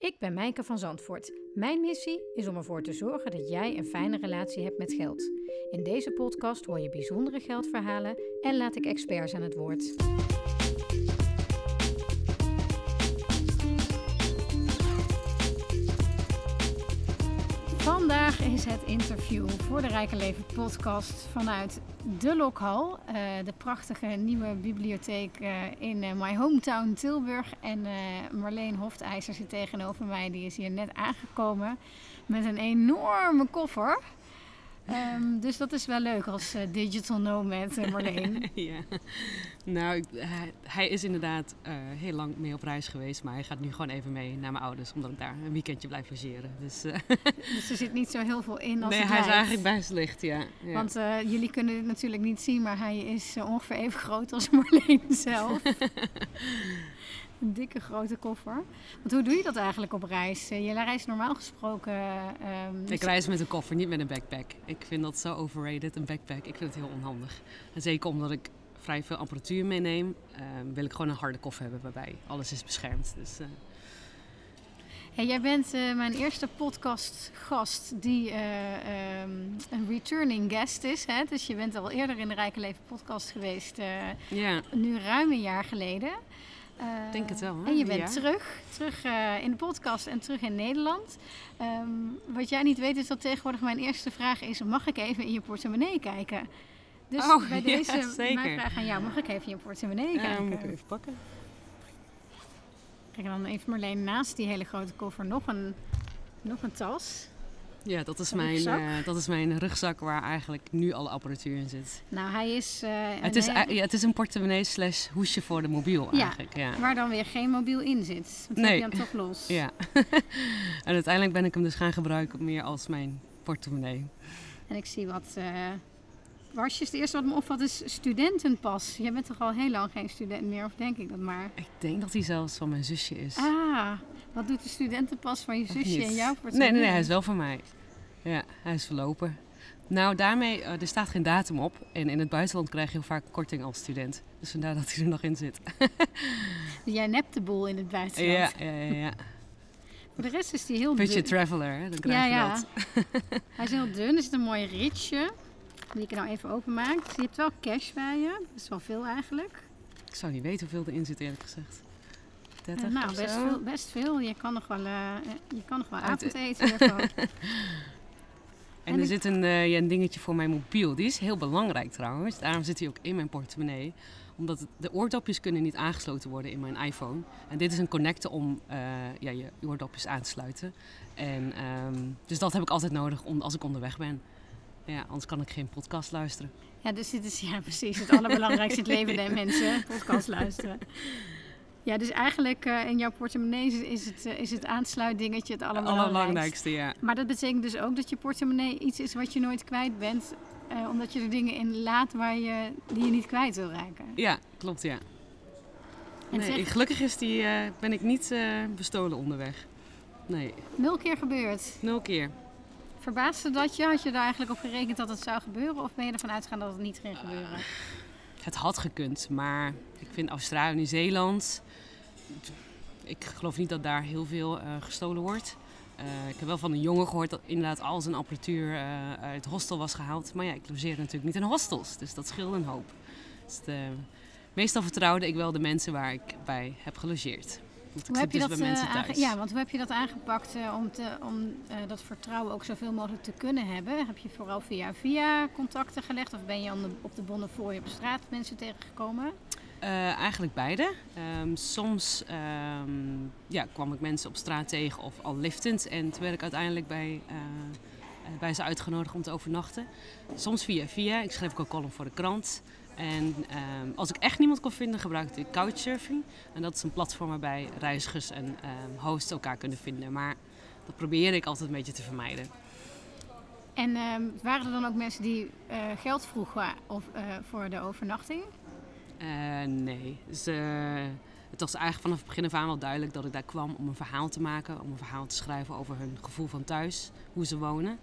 Ik ben Mijke van Zandvoort. Mijn missie is om ervoor te zorgen dat jij een fijne relatie hebt met geld. In deze podcast hoor je bijzondere geldverhalen en laat ik experts aan het woord. Is het interview voor de Rijke Leven podcast vanuit de Lokhal. Uh, de prachtige nieuwe bibliotheek uh, in uh, my hometown Tilburg. En Marleen Hoftijzer zit tegenover mij. Die is hier net aangekomen met een enorme koffer. Um, dus dat is wel leuk als uh, digital nomad, uh, Marleen. ja, nou, ik, hij, hij, is inderdaad uh, heel lang mee op reis geweest, maar hij gaat nu gewoon even mee naar mijn ouders, omdat ik daar een weekendje blijf logeren. Dus, dus er zit niet zo heel veel in als Nee, het hij is eigenlijk best licht, ja. ja. Want jullie kunnen dit natuurlijk niet zien, maar hij is ongeveer even groot als Marleen zelf. Een dikke grote koffer. Want hoe doe je dat eigenlijk op reis? Je reist normaal gesproken. Um, ik reis met een koffer, niet met een backpack. Ik vind dat zo overrated, een backpack. Ik vind het heel onhandig. En zeker omdat ik vrij veel apparatuur meeneem, uh, wil ik gewoon een harde koffer hebben waarbij alles is beschermd. Dus, uh... hey, jij bent uh, mijn eerste podcastgast die um, een returning guest is. Hè? Dus je bent al eerder in de Rijke Leven podcast geweest. ja. Nu ruim een jaar geleden. Ik uh, denk het wel. Hè? En je bent ja. terug, terug uh, in de podcast en terug in Nederland. Um, wat jij niet weet is dat tegenwoordig mijn eerste vraag is: mag ik even in je portemonnee kijken? Dus oh, bij deze ja, zeker. vraag aan jou: mag ik even in je portemonnee uh, kijken? moet ik even pakken. Kijk, en dan even Marleen naast die hele grote koffer nog een, nog een tas. Ja, dat is, mijn, rugzak? uh, dat is mijn rugzak waar eigenlijk nu alle apparatuur in zit. Nou, hij is. uh, Het is, ja, het is een portemonnee slash hoesje voor de mobiel Ja, eigenlijk. Ja. waar dan weer geen mobiel in zit. Die Nee. heb je dan toch los. Ja. en uiteindelijk ben ik hem dus gaan gebruiken meer als mijn portemonnee. En ik zie wat uh, wasjes. Het eerste wat me opvalt is studentenpas. Jij bent toch al heel lang geen student meer, of denk ik dat maar? Ik denk dat hij zelfs van mijn zusje is. Ah, wat doet de studentenpas van je zusje en jouw portemonnee? Nee, nee, nee, hij is wel van mij. Ja, hij is verlopen. Nou, daarmee, uh, er staat geen datum op. En in het buitenland krijg je heel vaak korting als student. Dus vandaar dat hij er nog in zit. Jij nept de boel in het buitenland. ja, ja, ja. ja. Voor de rest is hij heel Beetje dun. traveler, hè? dan krijg Ja, je ja. dat. Hij is heel dun. Er zit een mooi ritje. Die ik nou even openmaak. Dus je hebt wel cash bij je. Dat is wel veel eigenlijk. Ik zou niet weten hoeveel erin zit, eerlijk gezegd. 30 Uh, nou, best veel, best veel. Je kan nog wel, uh, je kan nog wel avondeten. En, En er ik- zit een, eh, ja, een dingetje voor mijn mobiel. Die is heel belangrijk trouwens. Daarom zit hij ook in mijn portemonnee. Omdat de oordopjes kunnen niet aangesloten worden in mijn iPhone. En dit is een connector om eh, ja, je oordopjes aan te sluiten. En, ehm, dus dat heb ik altijd nodig om, als ik onderweg ben. Ja, anders kan ik geen podcast luisteren. Ja, dus dit is ja, precies het allerbelangrijkste in het leven der mensen. Podcast luisteren. Ja, dus eigenlijk eh, in jouw portemonnee is, het, eh, is het aansluitdingetje het allerbelangrijkste. ja. Maar dat betekent dus ook dat je portemonnee iets is wat je nooit kwijt bent. eh, omdat je er dingen in laat waar je, die je niet kwijt wil raken. Ja, klopt, ja. En Nee, zeg- gelukkig is die, ben ik niet bestolen onderweg. Nee, Nul keer gebeurd. nul keer. Verbaasde dat je? Had je daar eigenlijk op gerekend dat het zou gebeuren? Of ben je ervan uitgegaan dat het niet ging gebeuren? Het had gekund, maar ik vind Australië en Nieuw-Zeeland. Ik geloof niet dat daar heel veel eh, gestolen wordt. Eh, ik heb wel van een jongen gehoord dat inderdaad al zijn apparatuur eh, uit het hostel was gehaald. Maar ja, ik logeerde natuurlijk niet in hostels, dus dat scheelde een hoop. Dus de, meestal vertrouwde ik wel de mensen waar ik bij heb gelogeerd. Want Hoe heb je dus dat, bij mensen thuis. ja, want hoe heb je dat aangepakt om, te, om dat vertrouwen ook zoveel mogelijk te kunnen hebben? Heb je vooral via via contacten gelegd of ben je op de Bonnefoy op straat mensen tegengekomen? Eh, eigenlijk beide. Ehm, soms ehm, ja, kwam ik mensen op straat tegen of al liftend. En toen werd ik uiteindelijk bij, eh, eh, bij ze uitgenodigd om te overnachten. Soms via via. Ik schreef ook een column voor de krant. En ehm, als ik echt niemand kon vinden, gebruikte ik Couchsurfing. En dat is een platform waarbij reizigers en hosts elkaar kunnen vinden. Maar dat probeerde ik altijd een beetje te vermijden. En waren er dan ook mensen die geld vroegen of, voor de overnachting? Eh, nee. Eh, het was eigenlijk vanaf het begin af aan wel duidelijk dat ik daar kwam om een verhaal te maken. Om een verhaal te schrijven over hun gevoel van thuis, hoe ze wonen.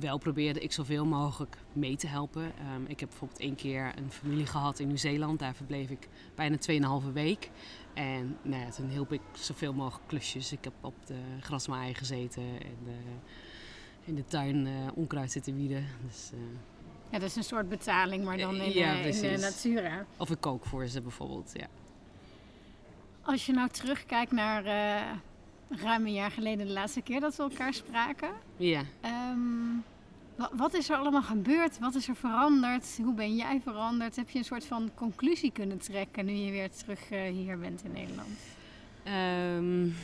wel probeerde ik zoveel mogelijk mee te helpen. Ehm, ik heb bijvoorbeeld één keer een familie gehad in Nieuw-Zeeland. Daar verbleef ik bijna 2,5 week. En nou ja, toen hielp ik zoveel mogelijk klusjes. Ik heb op de grasmaai gezeten en uh, in de tuin uh, onkruid zitten wieden. Dus, ja, dat is een soort betaling, maar dan in, ja, in de natura. Of ik kook voor ze bijvoorbeeld, ja. Als je nou terugkijkt naar ruim een jaar geleden de laatste keer dat we elkaar spraken. Ja. Um, wat is er allemaal gebeurd? Wat is er veranderd? Hoe ben jij veranderd? Heb je een soort van conclusie kunnen trekken nu je weer terug uh, hier bent in Nederland? Um,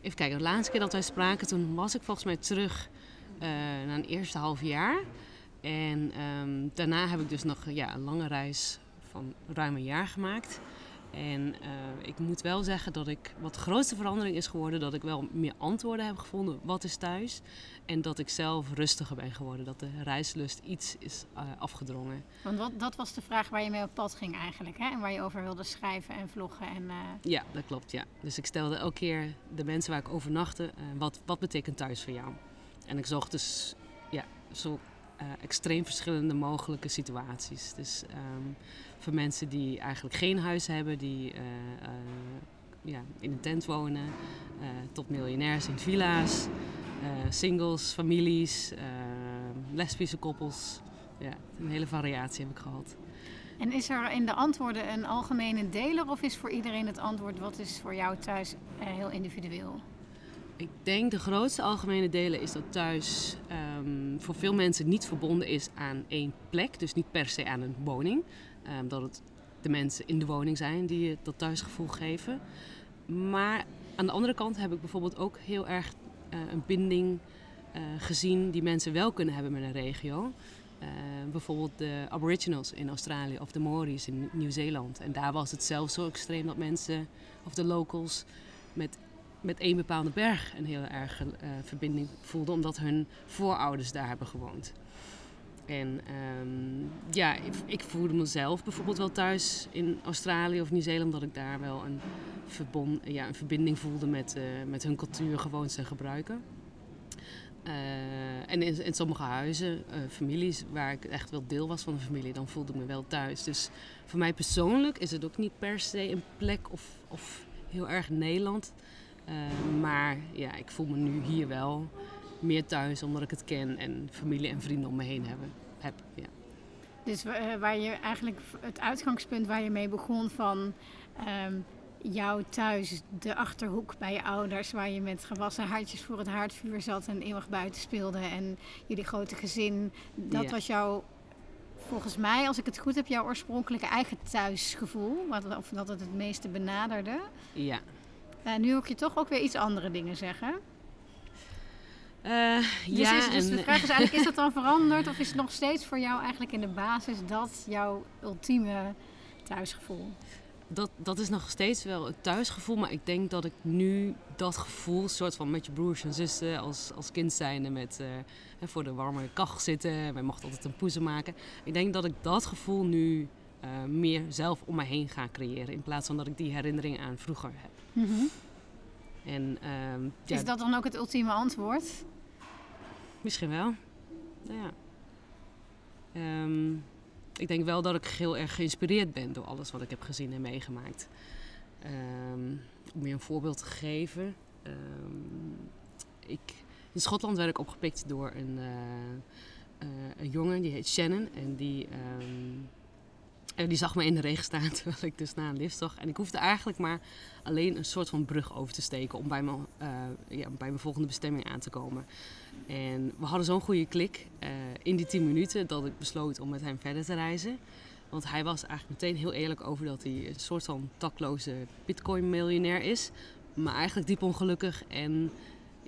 even kijken, de laatste keer dat wij spraken, toen was ik volgens mij terug uh, na een eerste half jaar. En um, daarna heb ik dus nog ja, een lange reis van ruim een jaar gemaakt. En uh, ik moet wel zeggen dat ik, wat de grootste verandering is geworden, dat ik wel meer antwoorden heb gevonden, wat is thuis? En dat ik zelf rustiger ben geworden, dat de reislust iets is uh, afgedrongen. Want wat, dat was de vraag waar je mee op pad ging eigenlijk, hè? En waar je over wilde schrijven en vloggen. En, uh... Ja, dat klopt, ja. Dus ik stelde elke keer de mensen waar ik overnachtte, wat, wat betekent thuis voor jou? En ik zocht dus ja, zo extreem verschillende mogelijke situaties. Dus um, voor mensen die eigenlijk geen huis hebben, die uh, uh, ja, in een tent wonen, tot miljonairs in villa's, singles, families, lesbische koppels. Ja, een hele variatie heb ik gehad. En is er in de antwoorden een algemene deler of is voor iedereen het antwoord wat is voor jou thuis heel individueel? Ik denk de grootste algemene delen is dat thuis um, voor veel mensen niet verbonden is aan één plek, dus niet per se aan een woning. Um, dat het de mensen in de woning zijn die je dat thuisgevoel geven. Maar aan de andere kant heb ik bijvoorbeeld ook heel erg uh, een binding uh, gezien die mensen wel kunnen hebben met een regio. Uh, bijvoorbeeld de Aboriginals in Australië of de Maoris in Nieuw-Zeeland. En daar was het zelfs zo extreem dat mensen, of de locals, met, met één bepaalde berg een heel erg verbinding voelden, omdat hun voorouders daar hebben gewoond. En um, ja, ik, voelde mezelf bijvoorbeeld wel thuis in Australië of Nieuw-Zeeland, dat ik daar wel een, verbond, ja, een verbinding voelde met, uh, met hun cultuur, gewoontes en gebruiken. Uh, en in, in, sommige huizen, families, waar ik echt wel deel was van de familie, dan voelde ik me wel thuis. Dus voor mij persoonlijk is het ook niet per se een plek of, of heel erg Nederland. Maar ja, ik voel me nu hier wel meer thuis omdat ik het ken en familie en vrienden om me heen hebben, heb. Ja. Dus uh, waar je eigenlijk het uitgangspunt waar je mee begon van um, jouw thuis, de achterhoek bij je ouders, waar je met gewassen hartjes voor het haardvuur zat en eeuwig buiten speelde en jullie grote gezin, dat ja. was jouw volgens mij, als ik het goed heb, jouw oorspronkelijke eigen thuisgevoel, wat, of dat het het meeste benaderde. Ja. Uh, nu hoor ik je toch ook weer iets andere dingen zeggen. Uh, dus ja, is, dus de vraag is eigenlijk, is dat dan veranderd of is het nog steeds voor jou eigenlijk in de basis dat jouw ultieme thuisgevoel? Dat, dat is nog steeds wel het thuisgevoel, maar ik denk dat ik nu dat gevoel, soort van met je broers en zussen als, als kind zijnde met uh, voor de warme kachel zitten. Wij mochten altijd een poezen maken. Ik denk dat ik dat gevoel nu uh, meer zelf om me heen ga creëren, in plaats van dat ik die herinnering aan vroeger heb. Mm -hmm. En, uh, ja, is dat dan ook het ultieme antwoord? Misschien wel. Ja. Um, ik denk wel dat ik heel erg geïnspireerd ben door alles wat ik heb gezien en meegemaakt. Um, om je een voorbeeld te geven. Ik, in Schotland werd ik opgepikt door een, uh, uh, een jongen, die heet Shannon. En die, en die zag me in de regen staan terwijl ik dus naar een lift zag. En ik hoefde eigenlijk maar alleen een soort van brug over te steken om bij, me, uh, ja, bij mijn volgende bestemming aan te komen. En we hadden zo'n goede klik uh, in die 10 minuten dat ik besloot om met hem verder te reizen. Want hij was eigenlijk meteen heel eerlijk over dat hij een soort van takloze bitcoin-miljonair is. Maar eigenlijk diep ongelukkig en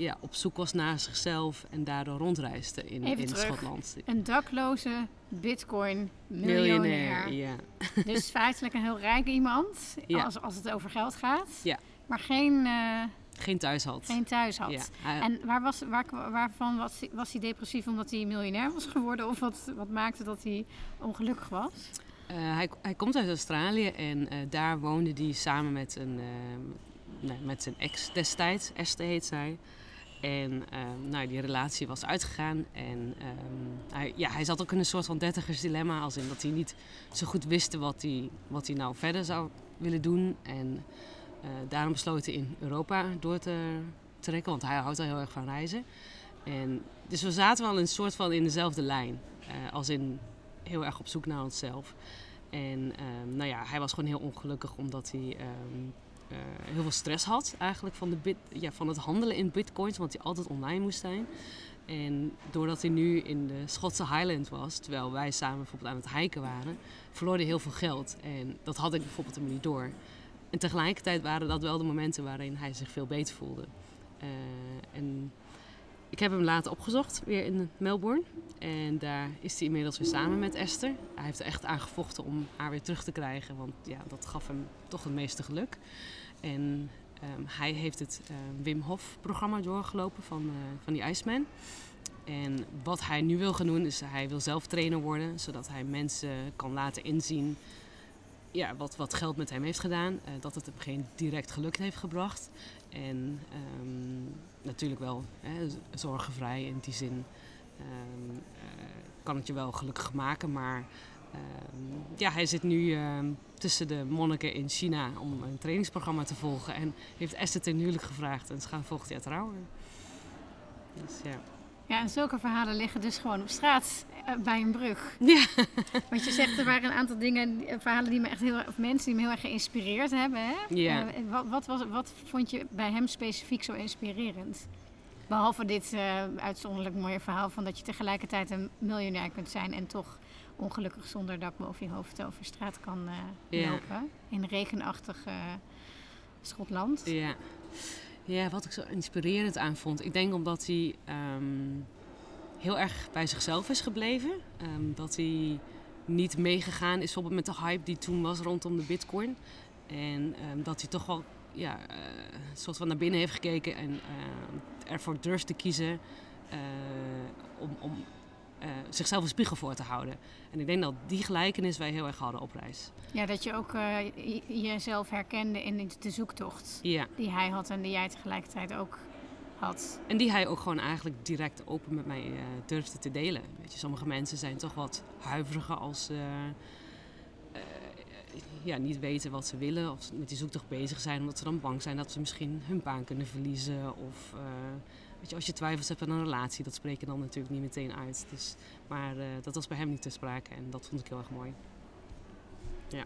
ja, op zoek was naar zichzelf en daardoor rondreisde in, in Schotland. Een dakloze bitcoin-miljonair. Ja. Dus feitelijk een heel rijk iemand Ja. als, als het over geld gaat. Ja. Maar geen, eh, Geen thuis had. geen thuis had. Ja, hij- En waar was, waar, waarvan was, hij- was hij depressief omdat hij miljonair was geworden? Of wat, wat maakte dat hij ongelukkig was? Eh, hij, hij komt uit Australië en eh, daar woonde hij samen met, een, nee, met zijn ex destijds. Esther heet zij. En ehm, nou, die relatie was uitgegaan. En ehm, hij, ja, hij zat ook in een soort van dertigersdilemma. Als in dat hij niet zo goed wist wat hij, wat hij nou verder zou willen doen. En uh, daarom besloot hij in Europa door te trekken. Want hij houdt al heel erg van reizen. En, dus we zaten wel een soort van in dezelfde lijn. Uh, als in heel erg op zoek naar onszelf. En um, nou ja, hij was gewoon heel ongelukkig omdat hij uh, heel veel stress had eigenlijk van, de ja, van het handelen in bitcoins, want hij altijd online moest zijn. En doordat hij nu in de Schotse Highland was, terwijl wij samen bijvoorbeeld aan het hiken waren, verloor hij heel veel geld. En dat had ik bijvoorbeeld helemaal niet door. En tegelijkertijd waren dat wel de momenten waarin hij zich veel beter voelde. Uh, en ik heb hem later opgezocht, weer in Melbourne. En daar is hij inmiddels weer samen met Esther. Hij heeft er echt aan gevochten om haar weer terug te krijgen, want ja, dat gaf hem toch het meeste geluk. En um, hij heeft het uh, Wim Hof programma doorgelopen van, uh, van die Iceman. En wat hij nu wil gaan doen is hij wil zelf trainer worden, zodat hij mensen kan laten inzien ja, wat, wat geld met hem heeft gedaan. Uh, dat het hem geen direct geluk heeft gebracht. En um, natuurlijk wel hè, zorgenvrij in die zin um, uh, kan het je wel gelukkig maken. Maar um, ja, hij zit nu tussen de monniken in China om een trainingsprogramma te volgen. En heeft Esther ten huwelijk gevraagd en ze gaan volgend jaar trouwen. Dus ja. Ja, en zulke verhalen liggen dus gewoon op straat bij een brug. Ja. Want je zegt, er waren een aantal dingen, verhalen die me echt heel of mensen die me heel erg geïnspireerd hebben. Hè? Ja. Uh, wat, wat, was, wat vond je bij hem specifiek zo inspirerend? Behalve dit uh, uitzonderlijk mooie verhaal van dat je tegelijkertijd een miljonair kunt zijn en toch ongelukkig zonder dak boven je hoofd over straat kan lopen. In regenachtig Schotland. Ja. Ja, wat ik zo inspirerend aan vond. Ik denk omdat hij um, heel erg bij zichzelf is gebleven. Um, dat hij niet meegegaan is bijvoorbeeld met de hype die toen was rondom de bitcoin. En um, dat hij toch wel ja, uh, een soort van naar binnen heeft gekeken en uh, ervoor durft te kiezen uh, om, om uh, zichzelf een spiegel voor te houden. En ik denk dat die gelijkenis wij heel erg hadden op reis. Ja, dat je ook jezelf herkende in de zoektocht ja. die hij had en die jij tegelijkertijd ook En die hij ook gewoon eigenlijk direct open met mij uh, durfde te delen. Weet je, sommige mensen zijn toch wat huiveriger als ze ja, niet weten wat ze willen of met die zoektocht bezig zijn, omdat ze dan bang zijn dat ze misschien hun baan kunnen verliezen of Weet je, als je twijfels hebt aan een relatie, dat je dan natuurlijk niet meteen uit. Dus, maar dat was bij hem niet te sprake en dat vond ik heel erg mooi. Ja.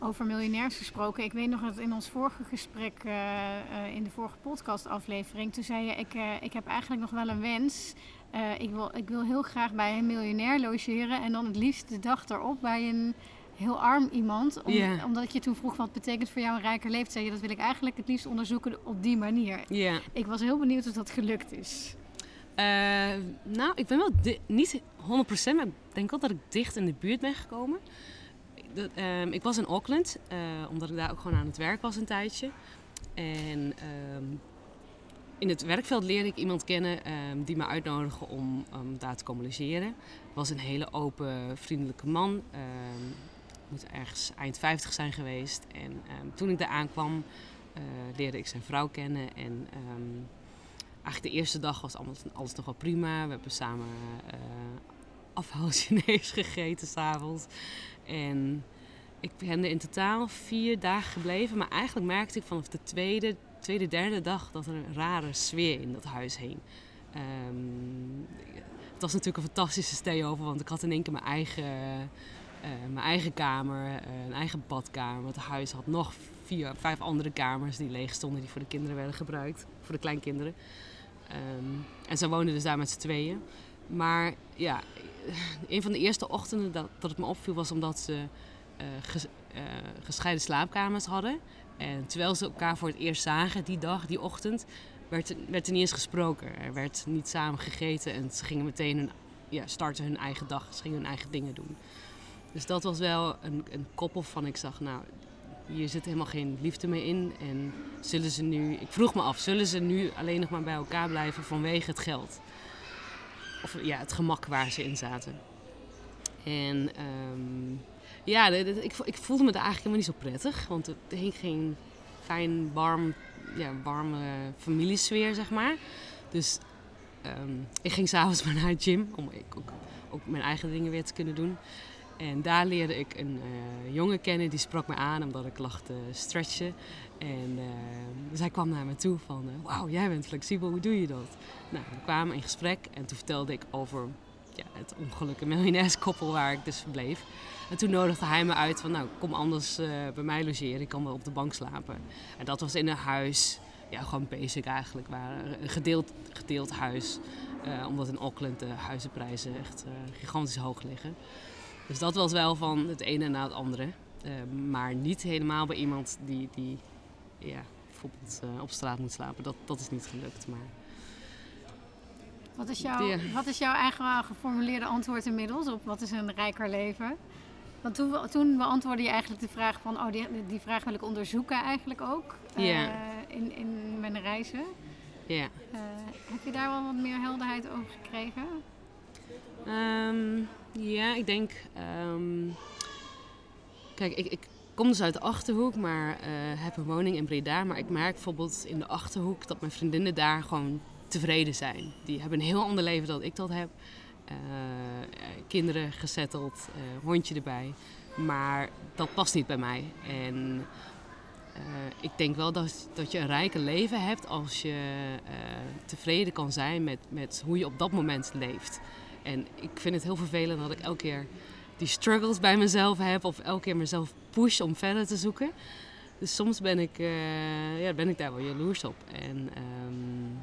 Over miljonairs gesproken. Ik weet nog dat in ons vorige gesprek, uh, uh, in de vorige podcastaflevering, toen zei je: ik, ik heb eigenlijk nog wel een wens. ik, wil, ik wil heel graag bij een miljonair logeren en dan het liefst de dag erop bij een heel arm iemand. Om, yeah. Omdat ik je toen vroeg wat betekent voor jou een rijker leven. Zei je, dat wil ik eigenlijk het liefst onderzoeken op die manier. Yeah. Ik was heel benieuwd of dat gelukt is. Nou, ik ben wel niet 100%, maar ik denk wel dat ik dicht in de buurt ben gekomen. Uh, ik was in Auckland, uh, omdat ik daar ook gewoon aan het werk was een tijdje. En in het werkveld leerde ik iemand kennen um, die me uitnodigde om daar te komen logeren. Was een hele open, vriendelijke man. Moet ergens eind 50 zijn geweest. En toen ik daar aankwam, uh, leerde ik zijn vrouw kennen. En eigenlijk de eerste dag was alles, alles nog wel prima. We hebben samen uh, afhaal-Chinees gegeten s'avonds. En ik ben er in totaal vier dagen gebleven. Maar eigenlijk merkte ik vanaf de tweede, tweede derde dag dat er een rare sfeer in dat huis heen. Um, het was natuurlijk een fantastische stay over, want ik had in één keer mijn eigen uh, mijn eigen kamer, uh, een eigen badkamer. Het huis had nog vier, vijf andere kamers die leeg stonden, die voor de kinderen werden gebruikt, voor de kleinkinderen. Um, en ze woonden dus daar met z'n tweeën. Maar ja, een van de eerste ochtenden dat, dat het me opviel was omdat ze uh, ges, gescheiden slaapkamers hadden. En terwijl ze elkaar voor het eerst zagen die dag, die ochtend, werd, werd er niet eens gesproken. Er werd niet samen gegeten en ze gingen meteen hun, ja, starten hun eigen dag, ze gingen hun eigen dingen doen. Dus dat was wel een, een koppel van ik zag, nou, hier zit helemaal geen liefde meer in. En zullen ze nu, ik vroeg me af, zullen ze nu alleen nog maar bij elkaar blijven vanwege het geld? Of ja, het gemak waar ze in zaten. En um, ja, ik, ik, voelde me daar eigenlijk helemaal niet zo prettig. Want er hing geen fijn, warm, ja, warme familiesfeer, zeg maar. Dus ehm, ik ging s'avonds maar naar het gym om ook, ook mijn eigen dingen weer te kunnen doen. En daar leerde ik een uh, jongen kennen die sprak me aan omdat ik lag te stretchen. En dus hij kwam naar me toe van, uh, wauw, jij bent flexibel, hoe doe je dat? Nou, we kwamen in gesprek en toen vertelde ik over ja, het ongelukkige miljonairskoppel waar ik dus verbleef. En toen nodigde hij me uit van, nou, kom anders bij mij logeren, ik kan wel op de bank slapen. En dat was in een huis, ja, gewoon basic eigenlijk, waar, een gedeeld, gedeeld huis. omdat in Auckland de huizenprijzen echt gigantisch hoog liggen. Dus dat was wel van het ene na het andere. Uh, maar niet helemaal bij iemand die, die ja, bijvoorbeeld uh, op straat moet slapen. Dat, dat is niet gelukt. Maar... Wat, is jouw, wat is jouw eigen geformuleerde antwoord inmiddels op wat is een rijker leven? Want toen, toen beantwoordde je eigenlijk de vraag van, oh, die, die vraag wil ik onderzoeken eigenlijk ook uh, in, in mijn reizen. Ja. heb je daar wel wat meer helderheid over gekregen? Um, ja, ik denk. Um, kijk, ik, ik, kom dus uit de achterhoek, maar uh, heb een woning in Breda. Maar ik merk bijvoorbeeld in de achterhoek dat mijn vriendinnen daar gewoon tevreden zijn. Die hebben een heel ander leven dan ik dat heb. Uh, kinderen gezetteld, hondje erbij. Maar dat past niet bij mij. En ik denk wel dat, dat je een rijke leven hebt als je tevreden kan zijn met, met hoe je op dat moment leeft. En ik vind het heel vervelend dat ik elke keer die struggles bij mezelf heb of elke keer mezelf push om verder te zoeken. Dus soms ben ik, uh, ja, ben ik daar wel jaloers op. En um,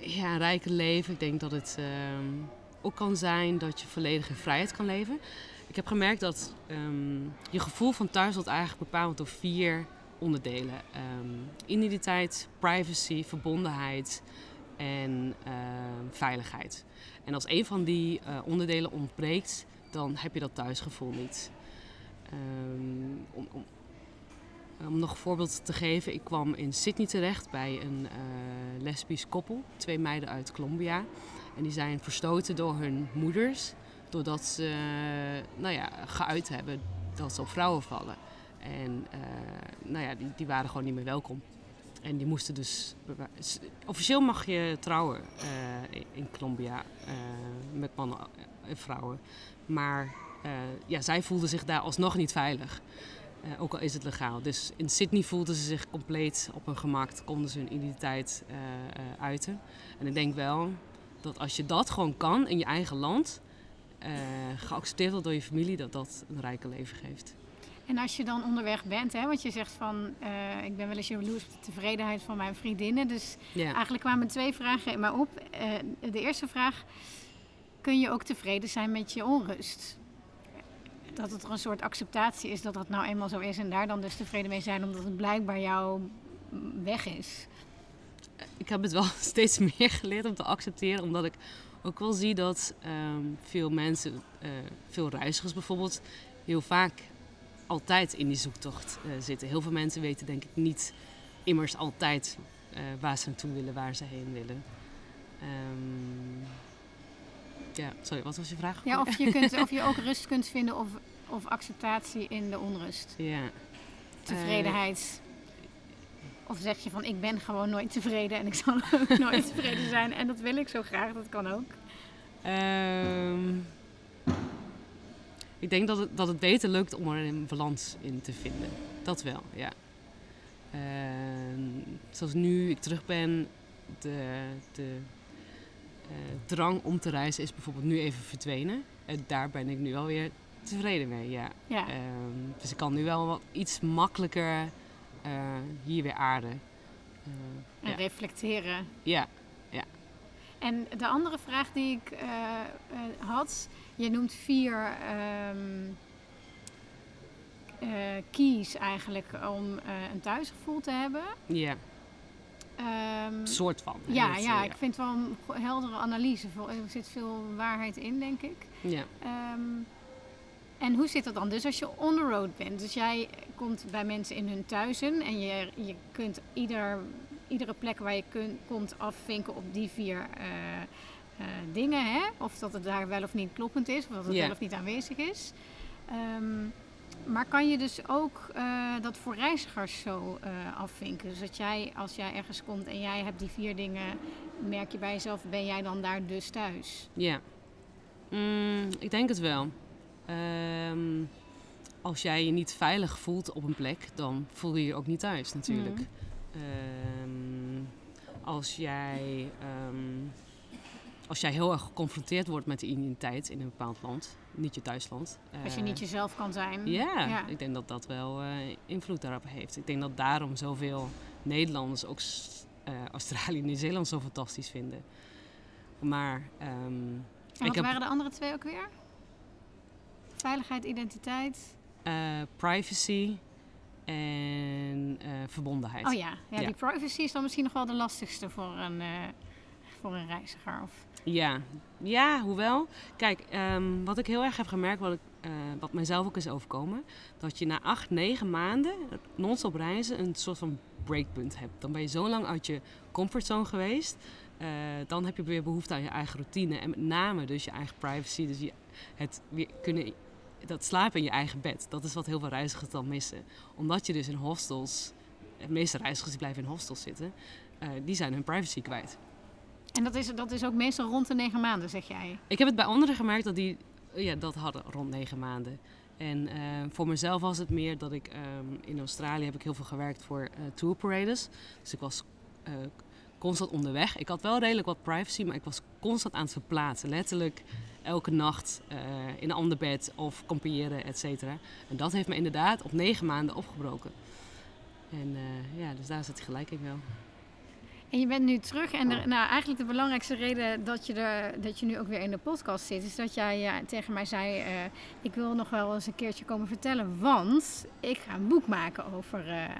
ja, rijke leven, ik denk dat het um, ook kan zijn dat je volledig in vrijheid kan leven. Ik heb gemerkt dat um, je gevoel van thuis wordt eigenlijk bepaald door vier onderdelen. identiteit, privacy, verbondenheid en veiligheid. En als een van die uh, onderdelen ontbreekt, dan heb je dat thuisgevoel niet. Um, om, om, om, nog een voorbeeld te geven, ik kwam in Sydney terecht bij een uh, lesbisch koppel, twee meiden uit Colombia. En die zijn verstoten door hun moeders, doordat ze nou ja, geuit hebben dat ze op vrouwen vallen. En nou ja, die, die waren gewoon niet meer welkom. En die moesten dus. Officieel mag je trouwen uh, in Colombia uh, met mannen en vrouwen. Maar ja, zij voelden zich daar alsnog niet veilig. ook al is het legaal. Dus in Sydney voelden ze zich compleet op hun gemak. Konden ze hun identiteit uiten. En ik denk wel dat als je dat gewoon kan in je eigen land. geaccepteerd wordt door je familie, dat dat een rijke leven geeft. En als je dan onderweg bent, hè, want je zegt van uh, ik ben wel eens jaloers op de tevredenheid van mijn vriendinnen. Dus eigenlijk kwamen twee vragen in mij op. Uh, de eerste vraag, kun je ook tevreden zijn met je onrust? Dat het er een soort acceptatie is dat dat nou eenmaal zo is en daar dan dus tevreden mee zijn omdat het blijkbaar jouw weg is. Ik heb het wel steeds meer geleerd om te accepteren, omdat ik ook wel zie dat um, veel mensen, uh, veel reizigers bijvoorbeeld, heel vaak altijd in die zoektocht uh, zitten. Heel veel mensen weten denk ik niet immers altijd uh, waar ze naartoe willen, waar ze heen willen. Um, ja, sorry, wat was je vraag? Ja, of je, kunt, of je ook rust kunt vinden of, of acceptatie in de onrust. Ja. Tevredenheid. Uh, of zeg je van ik ben gewoon nooit tevreden en ik zal ook nooit tevreden zijn en dat wil ik zo graag, dat kan ook. Um, ik denk dat het, dat het beter lukt om er een balans in te vinden. Dat wel, ja. Uh, zoals nu ik terug ben, de, de uh, drang om te reizen is bijvoorbeeld nu even verdwenen. En daar ben ik nu alweer tevreden mee, ja. ja. Uh, dus ik kan nu wel wat iets makkelijker eh, hier weer aarden. en ja. reflecteren. Ja. En de andere vraag die ik had je noemt vier um, uh, keys eigenlijk om een thuisgevoel te hebben. Ja. Um, soort van. Ja, ja, ja, ik vind het wel een heldere analyse. Er zit veel waarheid in, denk ik. Ja. Um, en hoe zit dat dan? Dus als je on the road bent, dus jij komt bij mensen in hun thuizen en je, je kunt ieder, iedere plek waar je komt afvinken op die vier uh, uh, dingen. Hè? Of dat het daar wel of niet kloppend is, of dat het yeah. wel of niet aanwezig is. Um, maar kan je dus ook uh, dat voor reizigers zo afvinken? Dus dat jij, als jij ergens komt en jij hebt die vier dingen merk je bij jezelf, ben jij dan daar dus thuis? Ja, Mm, ik denk het wel. Ehm, als jij je niet veilig voelt op een plek, dan voel je je ook niet thuis natuurlijk. Mhm. Ehm, als, jij, ehm, als jij heel erg geconfronteerd wordt met de identiteit in een bepaald land, niet je thuisland. Als je eh, niet jezelf kan zijn. ja, Ja. ik denk dat dat wel eh, invloed daarop heeft. Ik denk dat daarom zoveel Nederlanders ook eh, Australië en Nieuw-Zeeland zo fantastisch vinden. Maar ehm, En wat waren de andere twee ook weer? Veiligheid, identiteit. privacy en eh, verbondenheid. Oh ja. ja, Ja. die privacy is dan misschien nog wel de lastigste voor een, eh, voor een reiziger. Of... Ja, ja hoewel. Kijk, ehm, wat ik heel erg heb gemerkt, wat, ik, eh, wat mijzelf ook is overkomen, dat je na acht, negen maanden non-stop reizen een soort van breakpunt hebt. Dan ben je zo lang uit je comfortzone geweest. dan heb je weer behoefte aan je eigen routine. En met name dus je eigen privacy. Dus je, het weer kunnen, dat slapen in je eigen bed. Dat is wat heel veel reizigers dan missen. Omdat je dus in hostels, de meeste reizigers die blijven in hostels zitten, eh, die zijn hun privacy kwijt. En dat is, dat is ook meestal rond de negen maanden, zeg jij. Ik heb het bij anderen gemerkt dat die ja, dat hadden rond negen maanden. En eh, voor mezelf was het meer dat ik ehm, in Australië heb ik heel veel gewerkt voor eh tour paraders. Dus ik was constant onderweg. Ik had wel redelijk wat privacy, maar ik was constant aan het verplaatsen. Letterlijk elke nacht eh, in een ander bed of kamperen, et cetera. En dat heeft me inderdaad op negen maanden opgebroken. En eh, ja, dus daar zit gelijk in wel. En je bent nu terug. En er, nou, eigenlijk de belangrijkste reden dat je, er, dat je nu ook weer in de podcast zit, is dat jij ja, tegen mij zei: eh, Ik wil nog wel eens een keertje komen vertellen, want ik ga een boek maken over,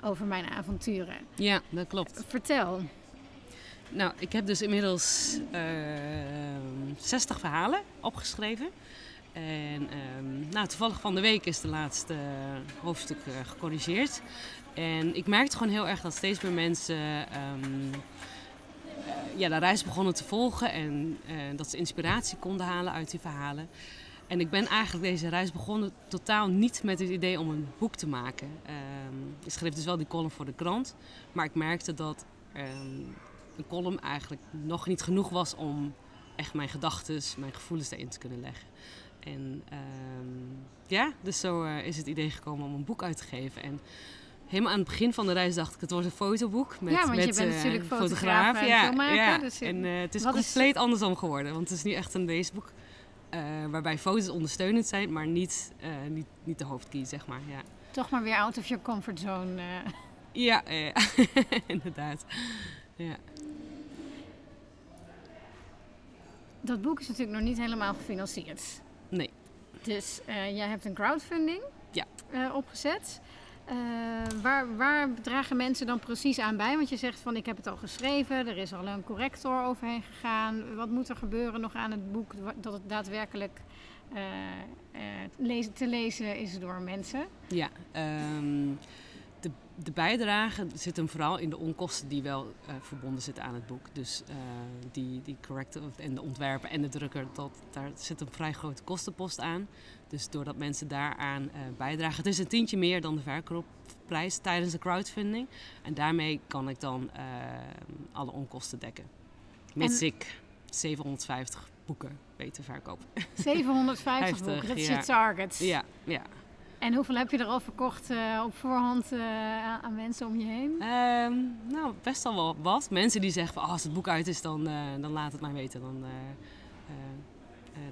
over mijn avonturen. Ja, dat klopt. Vertel. Nou, ik heb dus inmiddels eh 60 verhalen opgeschreven. En ehm, nou, toevallig van de week is de laatste hoofdstuk eh, gecorrigeerd. En ik merkte gewoon heel erg dat steeds meer mensen ehm, eh, ja, de reis begonnen te volgen. En eh, dat ze inspiratie konden halen uit die verhalen. En ik ben eigenlijk deze reis begonnen totaal niet met het idee om een boek te maken. Ehm, ik schreef dus wel die column voor de krant. Maar ik merkte dat een column eigenlijk nog niet genoeg was om echt mijn gedachten, mijn gevoelens erin te kunnen leggen. En ehm, ja, dus zo eh, is het idee gekomen om een boek uit te geven. En helemaal aan het begin van de reis dacht ik, het wordt een fotoboek met, Ja, want je bent eh, natuurlijk fotograaf en filmmaker, Ja, dus en eh, het is compleet andersom geworden. Want het is nu echt een leesboek waarbij foto's ondersteunend zijn, maar niet, niet, niet de hoofdkey, zeg maar. Ja, Toch maar weer out of your comfort zone. ja eh, inderdaad. Ja. Dat boek is natuurlijk nog niet helemaal gefinancierd. Nee. Dus eh, jij hebt een crowdfunding Ja. eh, opgezet. Eh, waar, waar dragen mensen dan precies aan bij? Want je zegt van ik heb het al geschreven, er is al een corrector overheen gegaan. Wat moet er gebeuren nog aan het boek dat het daadwerkelijk lezen, te lezen is door mensen? Ja, ehm, de, bijdrage zit hem vooral in de onkosten die wel eh, verbonden zitten aan het boek. Dus eh, die, die corrector en de ontwerper en de drukker, dat, daar zit een vrij grote kostenpost aan. Dus doordat mensen daaraan eh, bijdragen. Het is een tientje meer dan de verkoopprijs tijdens de crowdfunding. En daarmee kan ik dan alle onkosten dekken. Mits En- ik 750 boeken weet te verkopen. 750 Heftig, boeken, dat is je target. ja, ja. En hoeveel heb je er al verkocht eh, op voorhand eh, aan mensen om je heen? Ehm, nou, best al wel wat. Mensen die zeggen van "Oh, als het boek uit is, dan, eh, dan laat het mij weten. Dan,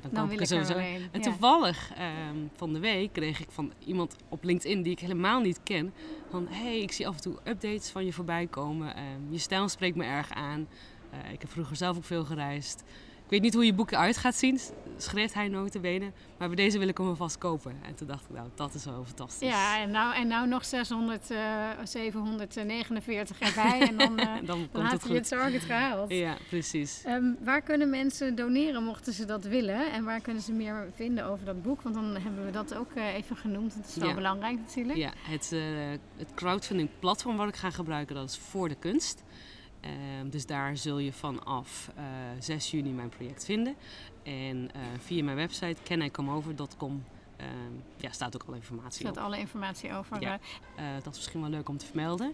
dan, Dan ik er sowieso. En Ja. toevallig ehm, van de week kreeg ik van iemand op LinkedIn die ik helemaal niet ken. Van hey, ik zie af en toe updates van je voorbij komen. Ehm, je stijl spreekt me erg aan. Ik heb vroeger zelf ook veel gereisd. Ik weet niet hoe je boek eruit gaat zien, schreef hij notabene. Maar bij deze wil ik hem alvast kopen. En toen dacht ik, nou, dat is wel fantastisch. Ja, en nou, en nou nog 600, eh 749 erbij en dan, eh dan komt het hij het target gehaald. Ja, precies. Ehm, waar kunnen mensen doneren mochten ze dat willen? En waar kunnen ze meer vinden over dat boek? Want dan hebben we dat ook eh, even genoemd. Dat is wel Ja. belangrijk natuurlijk. Ja, het, eh, het crowdfunding platform wat ik ga gebruiken, dat is voor de kunst. Ehm, dus daar zul je vanaf eh 6 juni mijn project vinden. En eh, via mijn website canIcomeover.com ehm ja, staat ook alle informatie staat op. alle informatie over. Ja. eh, Eh, dat is misschien wel leuk om te vermelden.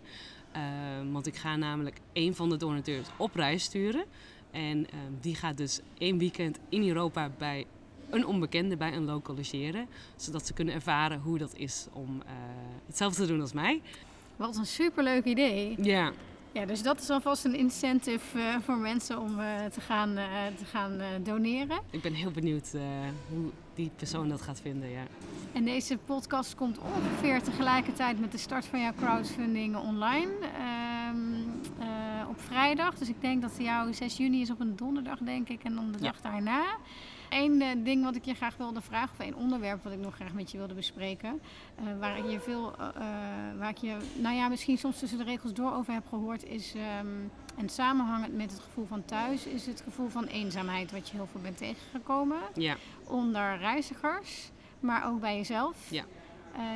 Ehm, want ik ga namelijk een van de donateurs op reis sturen. En die gaat dus één weekend in Europa bij een onbekende, bij een local logeren. Zodat ze kunnen ervaren hoe dat is om eh, hetzelfde te doen als mij. Wat een superleuk idee. Ja, Ja, dus dat is alvast een incentive eh, voor mensen om eh, te gaan, eh, te gaan doneren. ik ben heel benieuwd hoe die persoon dat gaat vinden. Ja. En deze podcast komt ongeveer tegelijkertijd met de start van jouw crowdfunding online. Ehm, eh, op vrijdag. Dus ik denk dat jouw 6 juni is op een donderdag, denk ik. En dan de Ja. dag daarna. Eén eh, ding wat ik je graag wilde vragen, of één onderwerp wat ik nog graag met je wilde bespreken. eh, waar ik je veel, eh, waar ik je, nou ja, misschien soms tussen de regels door over heb gehoord, is, ehm, en samenhangend met het gevoel van thuis, is het gevoel van eenzaamheid, wat je heel veel bent tegengekomen ja, onder reizigers, maar ook bij jezelf. Ja.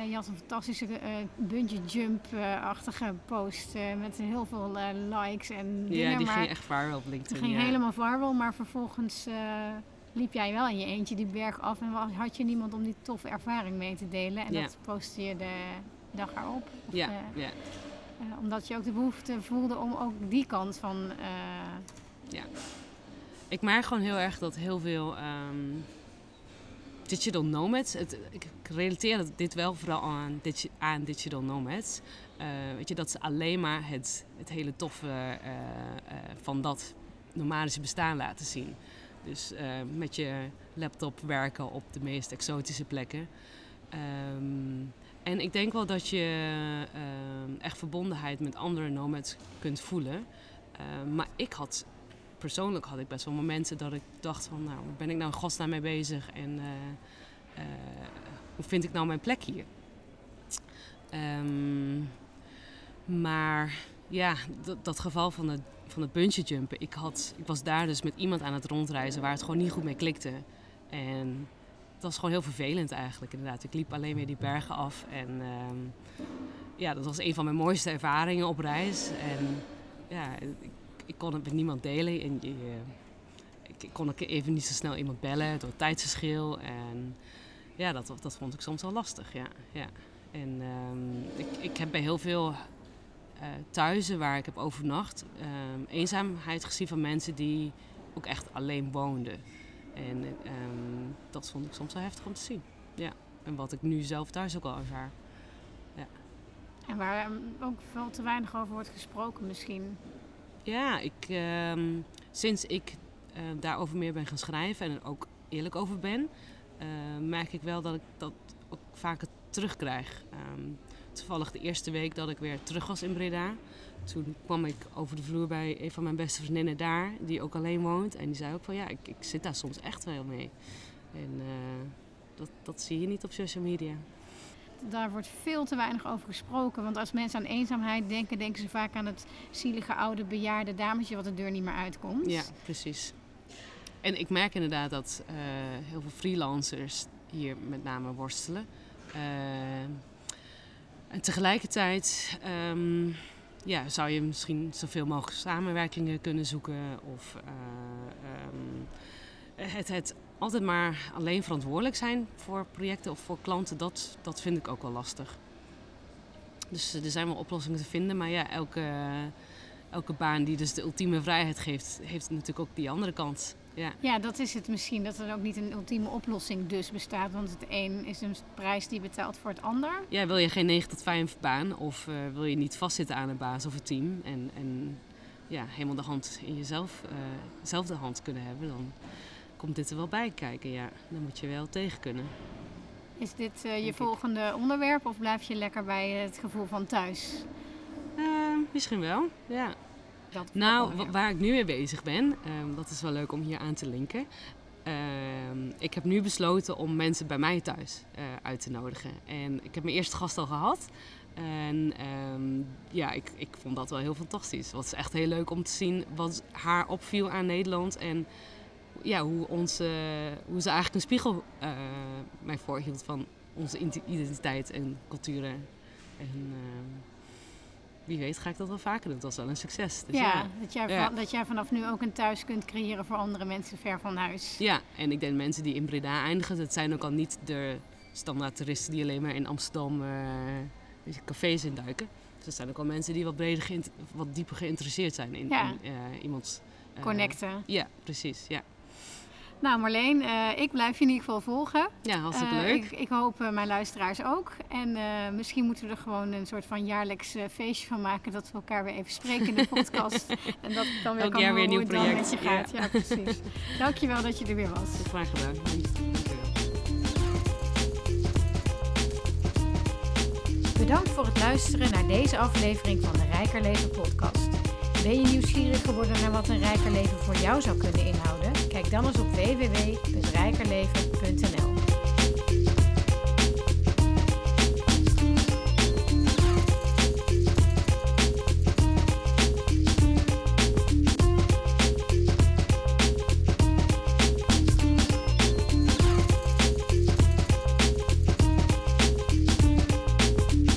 Je had een fantastische eh bungee jump-achtige post met heel veel likes en dingen. ja die maar ging echt viral op het LinkedIn. ging ja. helemaal viral, maar vervolgens liep jij wel in je eentje die berg af en had je niemand om die toffe ervaring mee te delen. En Ja. dat postte je de dag erop. Of, Ja, eh, ja. eh, omdat je ook de behoefte voelde om ook die kant van... eh, Ik merk gewoon heel erg dat heel veel ehm, digital nomads, het, ik relateer dit wel vooral aan, digi- aan digital nomads. Weet je, dat ze alleen maar het, het hele toffe van dat nomadische bestaan laten zien. Dus eh, met je laptop werken op de meest exotische plekken. Ehm, en ik denk wel dat je ehm, echt verbondenheid met andere nomads kunt voelen. Ehm, maar ik had persoonlijk had ik best wel momenten dat ik dacht van, nou, ben ik nou in godsnaam mee bezig en eh, eh, hoe vind ik nou mijn plek hier? Ehm, maar ja, dat, dat geval van het, van het bungee jumpen, ik, had, ik was daar dus met iemand aan het rondreizen waar het gewoon niet goed mee klikte. En het was gewoon heel vervelend eigenlijk, inderdaad. Ik liep alleen maar die bergen af en ehm, ja, dat was een van mijn mooiste ervaringen op reis. En ja, ik, ik kon het met niemand delen. En je, ik, kon ook even niet zo snel iemand bellen door het tijdsverschil. En ja, dat, dat vond ik soms wel lastig. Ja, ja. En ehm, ik, ik heb bij heel veel thuizen waar ik heb overnacht ehm, eenzaamheid gezien van mensen die ook echt alleen woonden. En ehm, dat vond ik soms wel heftig om te zien. Ja. En wat ik nu zelf thuis ook al ervaar. en waar ehm, ook veel te weinig over wordt gesproken misschien. Ja, ik, sinds ik eh, daarover meer ben gaan schrijven en er ook eerlijk over ben, eh, merk ik wel dat ik dat ook vaker terugkrijg. Ehm, toevallig de eerste week dat ik weer terug was in Breda, toen kwam ik over de vloer bij een van mijn beste vriendinnen daar, die ook alleen woont. En die zei ook van ja, ik, ik zit daar soms echt wel mee. En eh, dat, dat zie je niet op social media. Daar wordt veel te weinig over gesproken. Want als mensen aan eenzaamheid denken, denken ze vaak aan het zielige oude bejaarde dametje wat de deur niet meer uitkomt. Ja, precies. En ik merk inderdaad dat eh, heel veel freelancers hier met name worstelen. Eh, en tegelijkertijd ehm, ja, zou je misschien zoveel mogelijk samenwerkingen kunnen zoeken. Of eh, ehm, het, het altijd maar alleen verantwoordelijk zijn voor projecten of voor klanten, dat, dat vind ik ook wel lastig. Dus eh, er zijn wel oplossingen te vinden, maar ja, elke, elke baan die dus de ultieme vrijheid geeft, heeft natuurlijk ook die andere kant. Ja, Ja, dat is het misschien. Dat er ook niet een ultieme oplossing dus bestaat. Want het een is een prijs die betaalt voor het ander. ja wil je geen 9 tot 5 baan of eh, wil je niet vastzitten aan een baas of een team en, en ja, helemaal de hand in jezelf, eh, zelf de hand kunnen hebben, dan komt dit er wel bij kijken. Ja, dan moet je wel tegen kunnen. Is dit eh, je ik. volgende onderwerp of blijf je lekker bij het gevoel van thuis? Misschien wel, ja. Dat Nou, ja. waar ik nu mee bezig ben, ehm, dat is wel leuk om hier aan te linken. Ehm, ik heb nu besloten om mensen bij mij thuis eh, uit te nodigen. En ik heb mijn eerste gast al gehad. En ehm, ja, ik, ik vond dat wel heel fantastisch. Het was echt heel leuk om te zien wat haar opviel aan Nederland. En ja, hoe, onze, hoe ze eigenlijk een spiegel eh, mij voorhield van onze identiteit en culturen. En wie weet ga ik dat wel vaker doen. Dat was wel een succes. Dus ja, Dat, jij Ja. van- dat jij vanaf nu ook een thuis kunt creëren voor andere mensen ver van huis. Ja, en ik denk mensen die in Breda eindigen, dat zijn ook al niet de standaard toeristen die alleen maar in Amsterdam deze cafés induiken. Dus er zijn ook wel mensen die wat breder, wat dieper geïnteresseerd zijn in, Ja. in, eh, iemands... eh, Connecten. Ja, precies. Ja, Nou Marleen, eh, ik blijf je in ieder geval volgen. ja hartstikke Eh, leuk. Ik, ik hoop eh, mijn luisteraars ook. En eh, misschien moeten we er gewoon een soort van jaarlijks eh, feestje van maken. Dat we elkaar weer even spreken in de podcast. en dat ik dan weer Elk kan jaar weer horen een hoe nieuw het dan met je project, gaat. Ja, precies. Dankjewel dat je er weer was. Graag gedaan. Dankjewel. Bedankt voor het luisteren naar deze aflevering van de Rijker Leven podcast. Ben je nieuwsgierig geworden naar wat een rijker leven voor jou zou kunnen inhouden? Kijk dan eens op www.rijkereleven.nl.